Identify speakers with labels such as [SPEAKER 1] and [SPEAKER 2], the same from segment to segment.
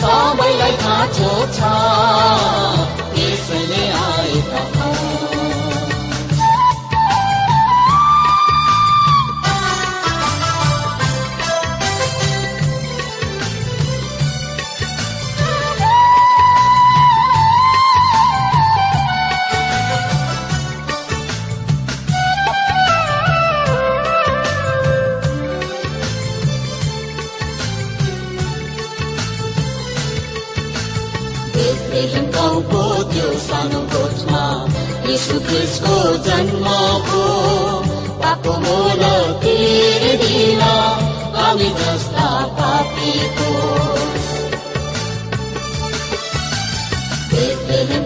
[SPEAKER 1] सबैलाई खाँचो छ। यीशु क्रिस्टको जन्मको पापको मोल तिर्दिन हामी जस्ता पापीको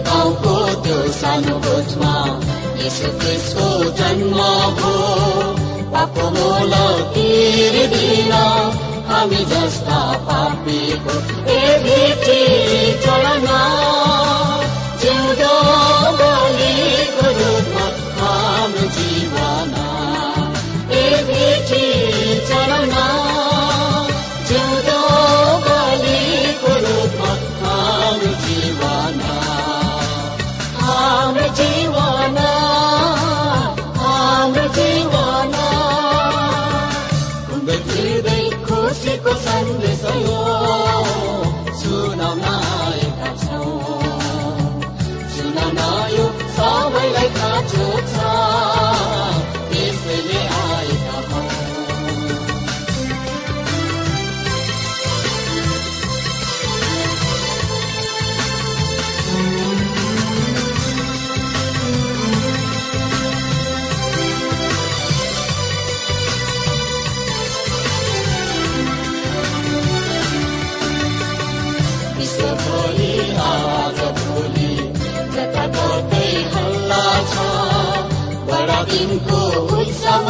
[SPEAKER 1] गाउँको त्यो सानो गोठमा यीशु क्रिस्टको जन्म हो पापको मोल तिर्दिन हामी जस्ता पापीको ए भेटी चलना जिउँदो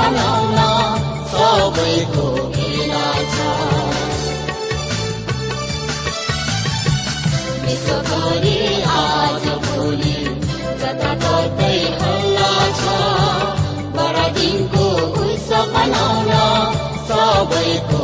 [SPEAKER 1] मनाउन सबैको भेला छ विश्वभरि आज भोलि जताततै हल्ला छ बडा दिनको उत्सव मनाउन सबैको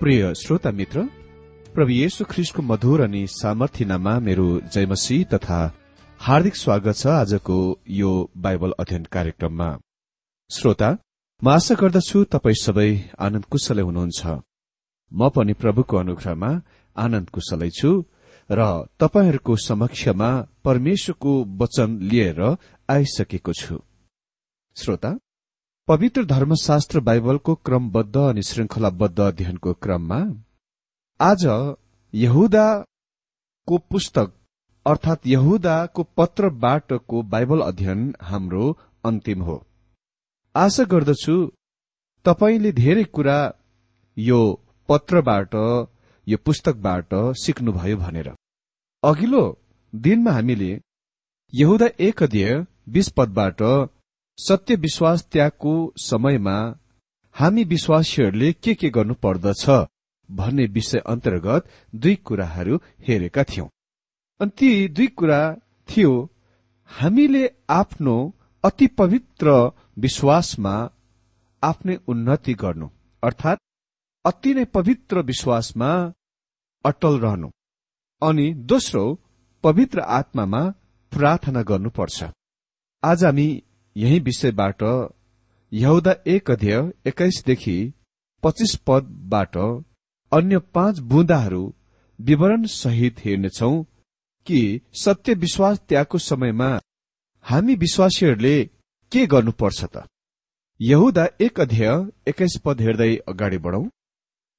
[SPEAKER 2] प्रिय श्रोता मित्र प्रभु येशु ख्रिस्टको मधुर अनि सामर्थ्यनामा मेरो जयमसी तथा हार्दिक स्वागत छ आजको यो बाइबल अध्ययन कार्यक्रममा। श्रोता म आशा गर्दछु तपाई सबै आनन्द कुशलै हुनुहुन्छ। म पनि प्रभुको अनुग्रहमा आनन्द कुशलै छु र तपाईँहरूको समक्षमा परमेश्वरको वचन लिएर आइसकेको छु। श्रोता पवित्र धर्मशास्त्र बाइबलको क्रमबद्ध अनि श्रृंखलाबद्ध अध्ययनको क्रममा आज यहुदाको पुस्तक अर्थात यहुदाको पत्रबाटको बाइबल अध्ययन हाम्रो अन्तिम हो। आशा गर्दछु तपाईँले धेरै कुरा यो पत्रबाट यो पुस्तकबाट सिक्नुभयो भनेर। अघिल्लो दिनमा हामीले यहुदा एक अध्यय बीस पदबाट सत्य विश्वास त्यागको समयमा हामी विश्वासीहरूले के के गर्नु पर्दछ भन्ने विषय अन्तर्गत दुई कुराहरू हेरेका थियौं। अनि ती दुई कुरा थियो हामीले आफ्नो अति पवित्र विश्वासमा आफ्नै उन्नति गर्नु अर्थात् अति नै पवित्र विश्वासमा अटल रहनु अनि दोस्रो पवित्र आत्मामा प्रार्थना गर्नुपर्छ। आज हामी यही विषयबाट यहुदा एक अध्यय एक्काइसदेखि पच्चिस पदबाट अन्य पाँच बुँदाहरू विवरण सहित हेर्नेछौ कि सत्य विश्वास त्यागको समयमा हामी विश्वासीहरूले के गर्नुपर्छ त? यहुदा एक अध्यय एक्काइस पद हेर्दै अगाडि बढौं।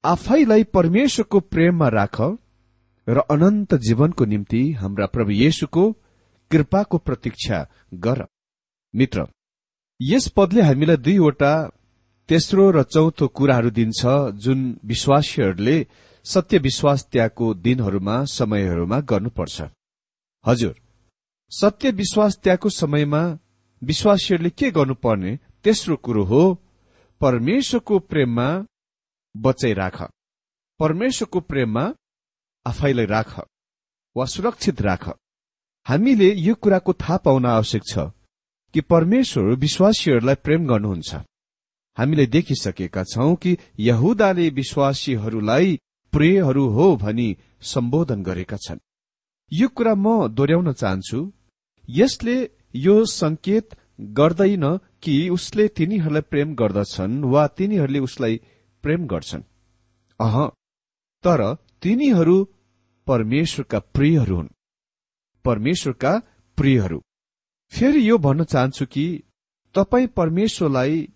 [SPEAKER 2] आफैलाई परमेश्वरको प्रेममा राख र अनन्त जीवनको निम्ति हाम्रा प्रभु येशुको कृपाको प्रतीक्षा गर। मित्र यस पदले हामीलाई दुईवटा तेस्रो र चौथो कुराहरू दिन्छ जुन विश्वासीहरूले सत्य विश्वास त्यागको दिनहरूमा समयहरूमा गर्नुपर्छ। हजुर सत्य विश्वास त्यागको समयमा विश्वासीहरूले के गर्नुपर्ने तेस्रो कुरो हो परमेश्वरको प्रेममा बचाइ राख। परमेश्वरको प्रेममा आफैलाई राख वा सुरक्षित राख। हामीले यो कुराको थाहा पाउन आवश्यक छ। कि परमेश्वर विश्वासीहरूलाई प्रेम गर्नुहुन्छ। हामीले देखिसकेका छौं कि यहुदाले विश्वासीहरूलाई प्रियहरू हो भनी सम्बोधन गरेका छन्। यो कुरा म दोहोऱ्याउन चाहन्छु। यसले यो संकेत गर्दैन कि उसले तिनीहरूलाई प्रेम गर्दछन् वा तिनीहरूले उसलाई प्रेम गर्छन्। अह तर तिनीहरू परमेश्वरका प्रियहरू हुन्। परमेश्वरका प्रियहरू। फेरि यो भन्न चाहन्छु कि तपाईँ परमेश्वरलाई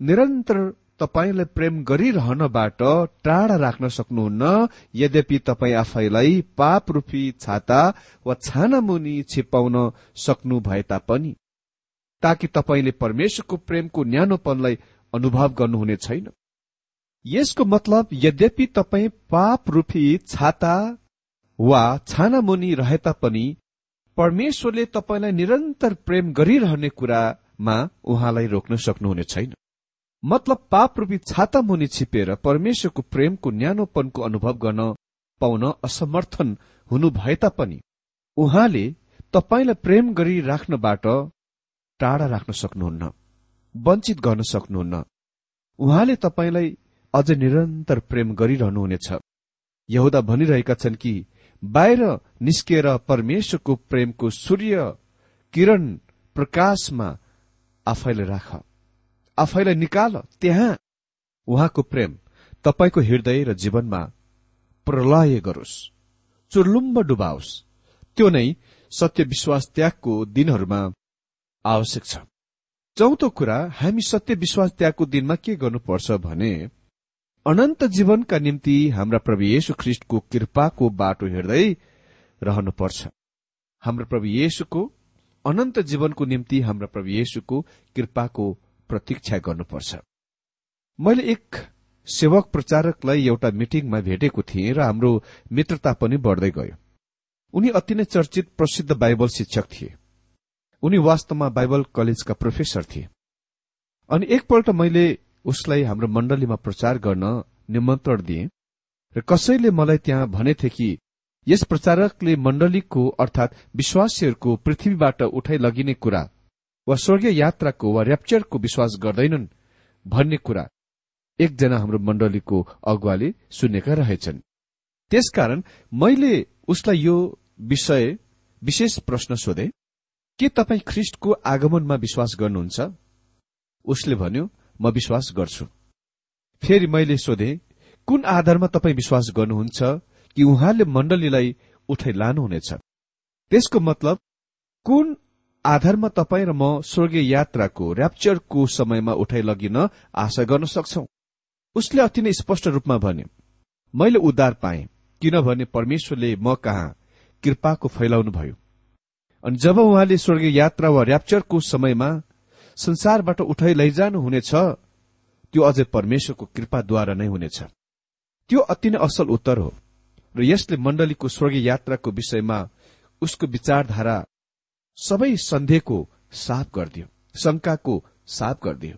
[SPEAKER 2] निरन्तर तपाईँलाई प्रेम गरिरहनबाट टाढा राख्न सक्नुहुन्न यद्यपि तपाईँ आफैलाई पाप रूपी छाता वा छानामुनि छिपाउन सक्नु भए तापनि ताकि तपाईँले परमेश्वरको प्रेमको न्यानोपनलाई अनुभव गर्नुहुने छैन। यसको मतलब यद्यपि तपाईँ पाप रूपी छाता वा छानामुनि रहे तापनि परमेश्वरले तपाईँलाई निरन्तर प्रेम गरिरहने कुरामा उहाँलाई रोक्न सक्नुहुने छैन। मतलब पाप रूपी छाता मुनि छिपेर परमेश्वरको प्रेमको न्यानोपनको अनुभव गर्न पाउन असमर्थन हुनु भए तापनि उहाँले तपाईँलाई प्रेम गरिराख्नबाट टाढा राख्न सक्नुहुन्न वञ्चित गर्न सक्नुहुन्न। उहाँले तपाईँलाई अझ निरन्तर प्रेम गरिरहनुहुनेछ। यहुदा भनिरहेका छन् कि बाहिर निस्केर परमेश्वरको प्रेमको सूर्य किरण प्रकाशमा आफैलाई राख। आफैलाई निकाल। त्यहाँ उहाँको प्रेम तपाईँको हृदय र जीवनमा प्रलय गरोस्। चुर्लुम्ब डुबाओस्। त्यो नै सत्य विश्वास त्यागको दिनहरूमा आवश्यक छ। चौथो कुरा हामी सत्य विश्वास त्यागको दिनमा के गर्नुपर्छ भने अनन्त जीवनका निम्ति हाम्रा प्रभु येशु ख्रिष्टको कृपाको बाटो हेर्दै रहनुपर्छ। हाम्रो प्रभु येशुको अनन्त जीवनको निम्ति हाम्रा प्रभु येशुको कृपाको प्रतीक्षा गर्नुपर्छ। मैले एक सेवक प्रचारकलाई एउटा मिटिङमा भेटेको थिएँ र हाम्रो मित्रता पनि बढ्दै गयो। उनी अति नै चर्चित प्रसिद्ध बाइबल शिक्षक थिए। उनी वास्तवमा बाइबल कलेजका प्रोफेसर थिए। अनि एकपल्ट मैले उसलाई हाम्रो मण्डलीमा प्रचार गर्न निमन्त्रण दिए। र कसैले मलाई त्यहाँ भनेथे कि यस प्रचारकले मण्डलीको अर्थात विश्वासीहरूको पृथ्वीबाट उठाइ लगिने कुरा वा स्वर्गीय यात्राको वा ऱ्याप्चरको विश्वास गर्दैनन् भन्ने कुरा एकजना हाम्रो मण्डलीको अगुवाले सुनेका रहेछन्। त्यसकारण मैले उसलाई यो विषय विशेष प्रश्न सोधे के तपाईँ ख्रिष्टको आगमनमा विश्वास गर्नुहुन्छ? उसले भन्यो म विश्वास गर्छु। फेरि मैले सोधे कुन आधारमा तपाईँ विश्वास गर्नुहुन्छ कि उहाँले मण्डलीलाई उठाइ लानुहुनेछ? त्यसको मतलब कुन आधारमा तपाईँ र म स्वर्गीय यात्राको ऱ्याप्चरको समयमा उठाइ लगिन आशा गर्न सक्छौ? उसले अति नै स्पष्ट रूपमा भने मैले उद्धार पाएँ किनभने परमेश्वरले म कहाँ कृपाको फैलाउनु भयो अनि जब उहाँले स्वर्गीय यात्रा वा ऱ्याप्चरको समयमा संसारबाट उठाइ लैजानु हुनेछ त्यो अझै परमेश्वरको कृपाद्वारा नै हुनेछ। त्यो अति नै असल उत्तर हो। र यसले मण्डलीको स्वर्गीय यात्राको विषयमा उसको विचारधारा सबै सन्देहको साफ गरिदियो शंकाको साफ गरिदियो।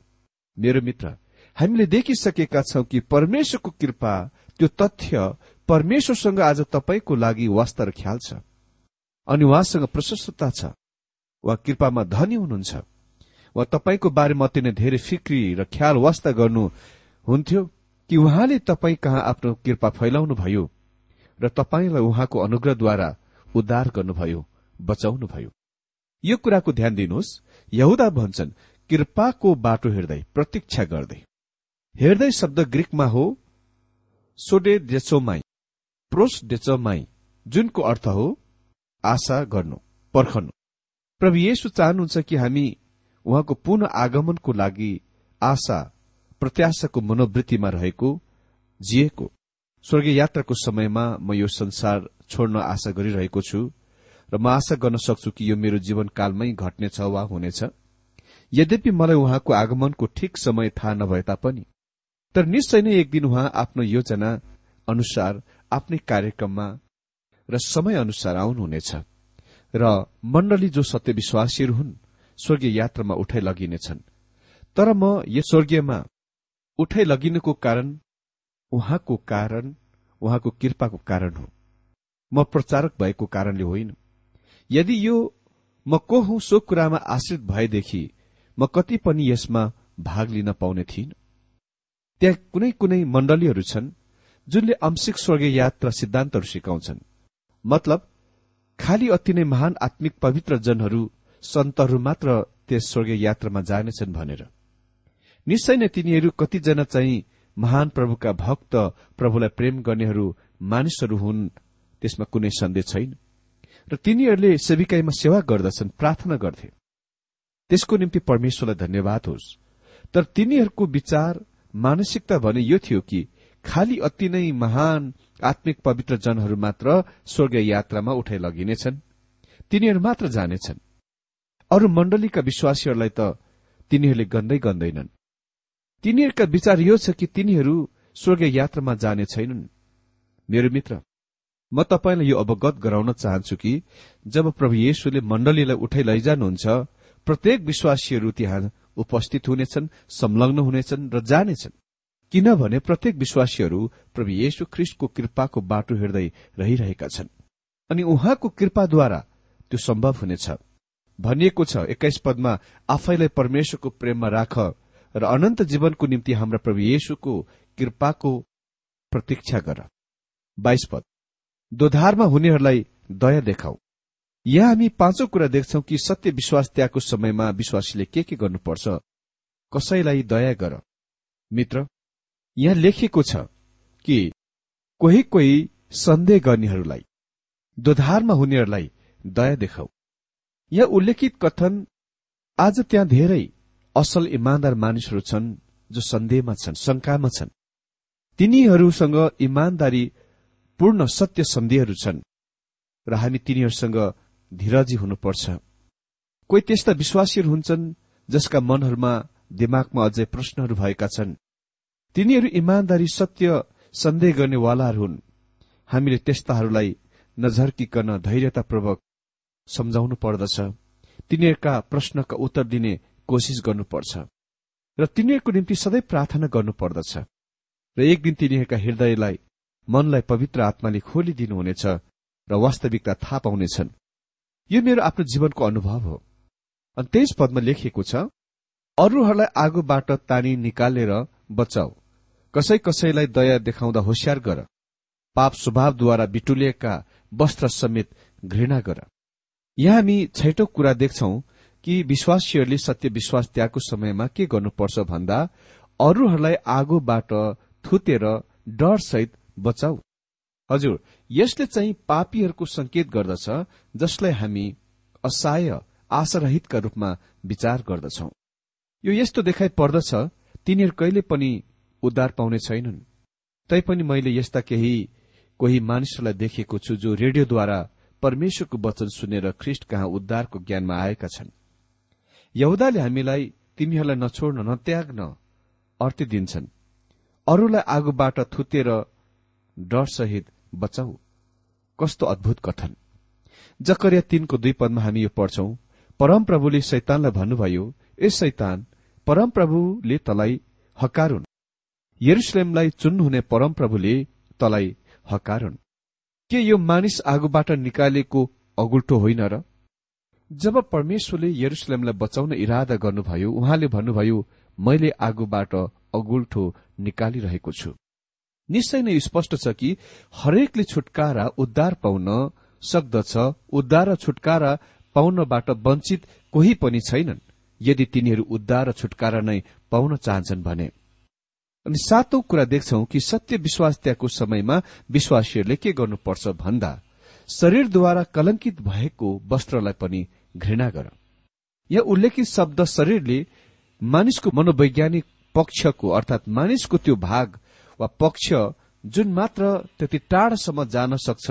[SPEAKER 2] मेरो मित्र हामीले देखिसकेका छौं कि परमेश्वरको कृपा त्यो तथ्य परमेश्वरसँग आज तपाईँको लागि वास्ता र ख्याल छ। अनि उहाँसँग प्रशस्तता छ। वा कृपामा धनी हुनुहुन्छ। वा तपाईँको बारेमा अति नै धेरै फिक्री र ख्याल वास्ता गर्नु हुन्थ्यो कि उहाँले तपाईँ कहाँ आफ्नो कृपा फैलाउनु भयो र तपाईँलाई उहाँको अनुग्रहद्वारा उद्धार गर्नुभयो बचाउनुभयो? यो कुराको ध्यान दिनुहोस्। यहुदा भन्छन् कृपाको बाटो हेर्दै प्रतीक्षा गर्दै। हेर्दै शब्द ग्रिकमा हो सोडे डेचोमाई प्रोस डेचोमाई जुनको अर्थ हो आशा गर्नु पर्खनु। प्रभु येशु चाहनुहुन्छ कि हामी उहाँको पुनः आगमनको लागि आशा प्रत्याशाको मनोवृत्तिमा रहेको जिएको। स्वर्गीय यात्राको समयमा म यो संसार छोड्न आशा गरिरहेको छु र म आशा गर्न सक्छु कि यो मेरो जीवनकालमै घट्नेछ वा हुनेछ। यद्यपि मलाई उहाँको आगमनको ठिक समय थाहा नभए तापनि तर निश्चय नै एक दिन उहाँ आफ्नो योजना अनुसार आफ्नै कार्यक्रममा र समय अनुसार आउनुहुनेछ। र मण्डली जो सत्य विश्वासीहरू हुन् स्वर्गीय यात्रामा उठाइ लगिनेछन्। तर म यस स्वर्गीयमा उठाइ लगिनुको कारण उहाँको कारण उहाँको कृपाको कारण हो। म प्रचारक भएको कारणले होइन। यदि यो म को हुँ सो कुरामा आश्रित भएदेखि म कति पनि यसमा भाग लिन पाउने थिइन। त्यहाँ कुनै कुनै मण्डलीहरू छन् जुनले अंशिक स्वर्गीय यात्रा सिद्धान्तहरू सिकाउँछन्। मतलब खालि अति नै महान आत्मिक पवित्र जनहरू सन्तहरू मात्र त्यस स्वर्गीय यात्रामा जानेछन् भनेर। निश्चय नै तिनीहरू कतिजना चाहिँ महान प्रभुका भक्त प्रभुलाई प्रेम गर्नेहरू मानिसहरू हुन् त्यसमा कुनै सन्देह छैन। र तिनीहरूले सेविकाईमा सेवा गर्दछन् प्रार्थना गर्थे। त्यसको निम्ति परमेश्वरलाई धन्यवाद होस्। तर तिनीहरूको विचार मानसिकता भने यो थियो कि खालि अति नै महान आत्मिक पवित्र जनहरू मात्र स्वर्गीय यात्रामा उठाइ लगिनेछन्। तिनीहरू मात्र जानेछन्। अरू मण्डलीका विश्वासीहरूलाई त तिनीहरूले गन्दै गन्दैनन्। तिनीहरूका विचार यो छ कि तिनीहरू स्वर्गीय यात्रामा जाने छैनन्। मेरो मित्र म तपाईँलाई यो अवगत गराउन चाहन्छु कि जब प्रभु येशुले मण्डलीलाई उठाइ लैजानुहुन्छ प्रत्येक विश्वासीहरू त्यहाँ उपस्थित हुनेछन् संलग्न हुनेछन् र जानेछन्। किनभने प्रत्येक विश्वासीहरू प्रभु येशु ख्रिस्टको कृपाको बाटो हेर्दै रहिरहेका छन्। अनि उहाँको कृपाद्वारा त्यो सम्भव हुनेछ। भनिएको छ एक्काइस पदमा आफैलाई परमेश्वरको प्रेममा राख र अनन्त जीवनको निम्ति हाम्रा प्रभु येशुको कृपाको प्रतीक्षा गर। बाइस पद। दोधारमा हुनेहरूलाई दया देखाऊ। यहाँ हामी पाँचौं कुरा देख्छौ कि सत्य विश्वास त्यागको समयमा विश्वासीले के के गर्नुपर्छ कसैलाई दया गर। मित्र यहाँ लेखिएको छ कि कोही कोही सन्देह गर्नेहरूलाई दोधारमा हुनेहरूलाई दया देखाऊ। यहाँ उल्लेखित कथन आज त्यहाँ धेरै असल इमान्दार मानिसहरू छन् जो सन्देहमा छन् शंकामा छन्। तिनीहरूसँग इमान्दारी पूर्ण सत्य सन्देहहरू छन् र हामी तिनीहरूसँग धीरजी हुनुपर्छ। कोही त्यस्ता विश्वासीहरू हुन्छन् जसका मनहरूमा दिमागमा अझै प्रश्नहरू भएका छन्। तिनीहरू इमान्दारी सत्य सन्देह गर्नेवालाहरू हुन्। हामीले त्यस्ताहरूलाई नझर्किकन धैर्यतापूर्वक सम्झाउनु पर्दछ। तिनीहरूका प्रश्नका उत्तर दिने कोसिस गर्नुपर्छ। र तिनीहरूको निम्ति सधैँ प्रार्थना गर्नुपर्दछ। र एक दिन तिनीहरूका हृदयलाई मनलाई पवित्र आत्माले खोलिदिनुहुनेछ र वास्तविकता थाहा पाउनेछन्। यो मेरो आफ्नो जीवनको अनुभव हो। अनि त्यस पदमा लेखिएको छ अरूहरूलाई आगोबाट तानी निकालेर बचाऊ। कसै कसैलाई दया देखाउँदा होसियार गर। पाप स्वभावद्वारा बिटुलिएका वस्त्र समेत घृणा गर। यहाँ हामी छैटौं कुरा देख्छौ कि विश्वासीहरूले सत्य विश्वास त्यागको समयमा के गर्नुपर्छ भन्दा अरूहरूलाई आगोबाट थुतेर डरसहित बचाऊ। हजुर यसले चाहिँ पापीहरूको संकेत गर्दछ जसलाई हामी असहाय आशारहितका रूपमा विचार गर्दछौ। यो यस्तो देखाइ पर्दछ तिनीहरू कहिले पनि उद्धार पाउने छैनन्। तैपनि मैले यस्ता केही कोही मानिसहरूलाई देखेको छु जो रेडियोद्वारा परमेश्वरको वचन सुनेर ख्रिष्ट कहाँ उद्धारको ज्ञानमा आएका छन्। यहुदाले हामीलाई तिमीहरूलाई नछोड्न नत्याग्न अर्थ दिन्छन्। अरूलाई आगोबाट थुतेर डरसहित बचाउ कस्तो अद्भुत कथन। जकरिया तीनको दुई पदमा हामी यो पढ्छौं परमप्रभुले शैतानलाई भन्नुभयो ए शैतान परमप्रभुले तलाई हकारुन्। यरुसलेमलाई चुन्नुहुने परमप्रभुले तलाई हकारुन्। के यो मानिस आगोबाट निकालेको अगुल्टो होइन र? जब परमेश्वरले यरुसलेमलाई बचाउन इरादा गर्नुभयो उहाँले भन्नुभयो मैले आगोबाट अगुल्ठो निकालिरहेको छु। निश्चय नै स्पष्ट छ कि हरेकले छुटकारा उद्धार पाउन सक्दछ। उद्धार र छुटकारा पाउनबाट वञ्चित कोही पनि छैनन्। यदि तिनीहरू उद्धार र छुटकारा नै पाउन चाहन्छन् भने। अनि सातौं कुरा देख्छौ कि सत्य विश्वास त्यागको समयमा विश्वासीहरूले के गर्नुपर्छ भन्दा शरीरद्वारा कलंकित भएको वस्त्रलाई पनि घृणा गर। यहाँ उल्लेखित शब्द शरीरले मानिसको मनोवैज्ञानिक पक्षको अर्थात मानिसको त्यो भाग वा पक्ष जुन मात्र त्यति टाढासम्म जान सक्छ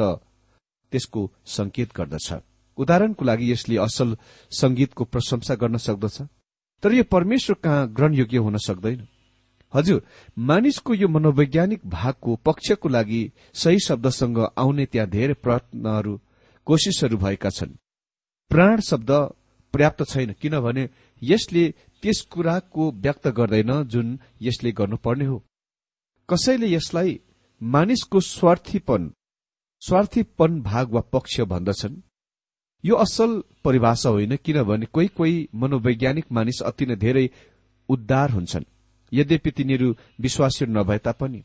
[SPEAKER 2] त्यसको संकेत गर्दछ। उदाहरणको लागि यसले असल संगीतको प्रशंसा गर्न सक्दछ। तर यो परमेश्वर कहाँ ग्रहणयोग्य हुन सक्दैन? हजुर मानिसको यो मनोवैज्ञानिक भागको पक्षको लागि सही शब्दसँग आउने त्यहाँ धेरै प्रयत्नहरू कोशिशहरू भएका छन्। प्राण शब्द पर्याप्त छैन किनभने यसले त्यस कुराको व्यक्त गर्दैन जुन यसले गर्नुपर्ने हो। कसैले यसलाई मानिसको स्वार्थीपन स्वार्थीपन भाग वा पक्ष भन्दछन्? यो असल परिभाषा होइन किनभने कोही कोही मनोवैज्ञानिक मानिस अति नै धेरै उद्धार हुन्छन्। यद्यपि तिनीहरू विश्वासी नभए तापनि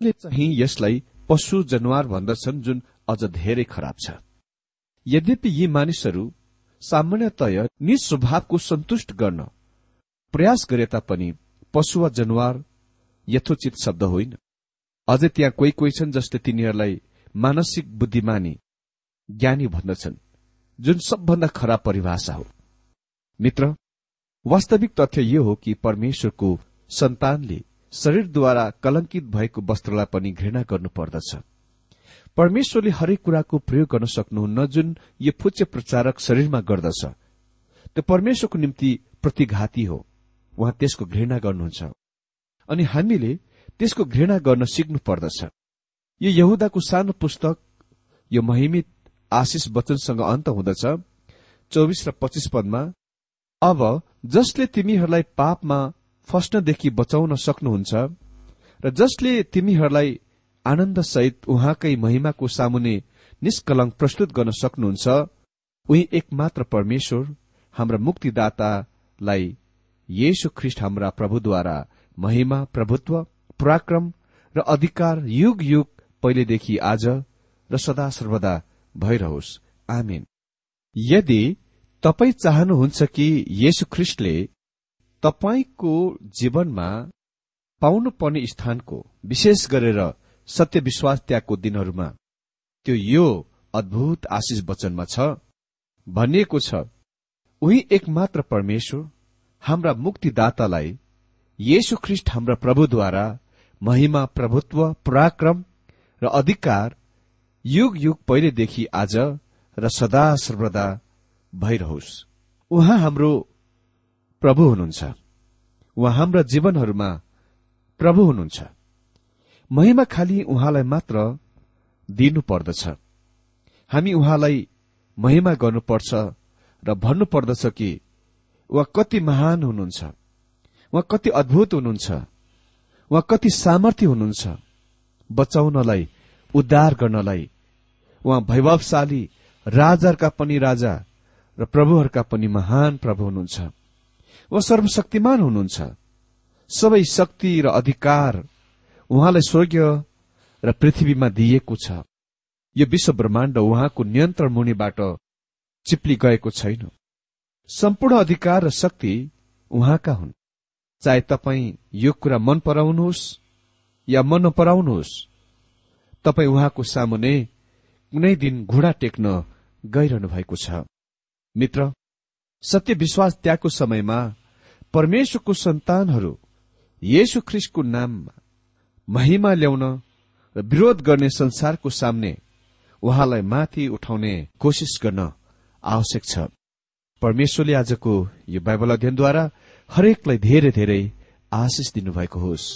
[SPEAKER 2] चाहिँ यसलाई पशु जनावर भन्दछन् जुन अझ धेरै खराब छ। यद्यपि यी मानिसहरू सामान्यतया निस्वभावको सन्तुष्ट गर्न प्रयास गरे तापनि पशु वा जनावर यथोचित शब्द होइन। अझै त्यहाँ कोही कोही छन् जसले तिनीहरूलाई मानसिक बुद्धिमानी ज्ञानी भन्दछन् जुन सबभन्दा खराब परिभाषा हो। मित्र वास्तविक तथ्य यो हो कि परमेश्वरको सन्तानले शरीरद्वारा कलंकित भएको वस्त्रलाई पनि घृणा गर्नुपर्दछ परमेश्वरले हरेक कुराको प्रयोग गर्न सक्नुहुन्न जुन यो फुच्य प्रचारक शरीरमा गर्दछ। त्यो परमेश्वरको निम्ति प्रतिघाती हो। उहाँ त्यसको घृणा गर्नुहुन्छ। अनि हामीले त्यसको घृणा गर्न सिक्नु पर्दछ। यो यहुदाको सानो पुस्तक यो महिमित आशिष वचनसँग अन्त हुँदछ चौबिस र पच्चिस पदमा अब जसले तिमीहरूलाई पापमा फस्नदेखि बचाउन सक्नुहुन्छ र जसले तिमीहरूलाई आनन्दसहित उहाँकै महिमाको सामुने निष्कलंक प्रस्तुत गर्न सक्नुहुन्छ उही एकमात्र परमेश्वर हाम्रा मुक्तिदातालाई येशु ख्रिष्ट हाम्रा प्रभुद्वारा महिमा प्रभुत्व पराक्रम र अधिकार युग युग पहिलेदेखि आज र सदा सर्वदा भइरहोस्। आमेन। यदि तपाई चाहनुहुन्छ कि येशु ख्रिस्टले तपाईँको जीवनमा पाउनुपर्ने स्थानको विशेष गरेर सत्य विश्वास त्यागको दिनहरूमा त्यो यो अद्भुत आशिष वचनमा छ। भनिएको छ उही एकमात्र परमेश्वर हाम्रा मुक्तिदातालाई येशु ख्रिष्ट हाम्रा प्रभुद्वारा महिमा प्रभुत्व पराक्रम र अधिकार युग युग पहिलेदेखि आज र सदा सर्वदा भइरहोस्। उहाँ हाम्रो प्रभु हुनुहुन्छ। उहाँ हाम्रा जीवनहरूमा प्रभु हुनुहुन्छ। महिमा खालि उहाँलाई मात्र दिनु पर्दछ हामी उहाँलाई महिमा गर्नुपर्छ र भन्नुपर्दछ कि उहाँ कति महान हुनुहुन्छ। उहाँ कति अद्भुत हुनुहुन्छ। उहाँ कति सामर्थ्य हुनुहुन्छ। बचाउनलाई उद्धार गर्नलाई उहाँ वैभवशाली राजाहरूका पनि राजा र प्रभुहरूका पनि महान प्रभु हुनुहुन्छ। उहाँ सर्वशक्तिमान हुनुहुन्छ। सबै शक्ति र अधिकार उहाँलाई स्वर्गीय र पृथ्वीमा दिइएको छ। यो विश्व ब्रह्माण्ड उहाँको नियन्त्रण मुनिबाट चिप्ली गएको छैन। सम्पूर्ण अधिकार र शक्ति उहाँका हुन्। चाहे तपाईँ यो कुरा मन पराउनुहोस् या मन नपराउनुहोस् तपाईँ उहाँको सामुने कुनै दिन घुँडा टेक्न गइरहनु भएको छ। मित्र सत्य विश्वास त्यागको समयमा परमेश्वरको सन्तानहरू येशु ख्रिस्टको नाममा महिमा ल्याउन र विरोध गर्ने संसारको सामने उहाँलाई माथि उठाउने कोसिस गर्न आवश्यक छ। परमेश्वरले आजको यो बाइबल अध्ययनद्वारा हरेकलाई धेरै धेरै आशिष दिनुभएको होस्।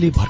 [SPEAKER 2] श्रोता अहिले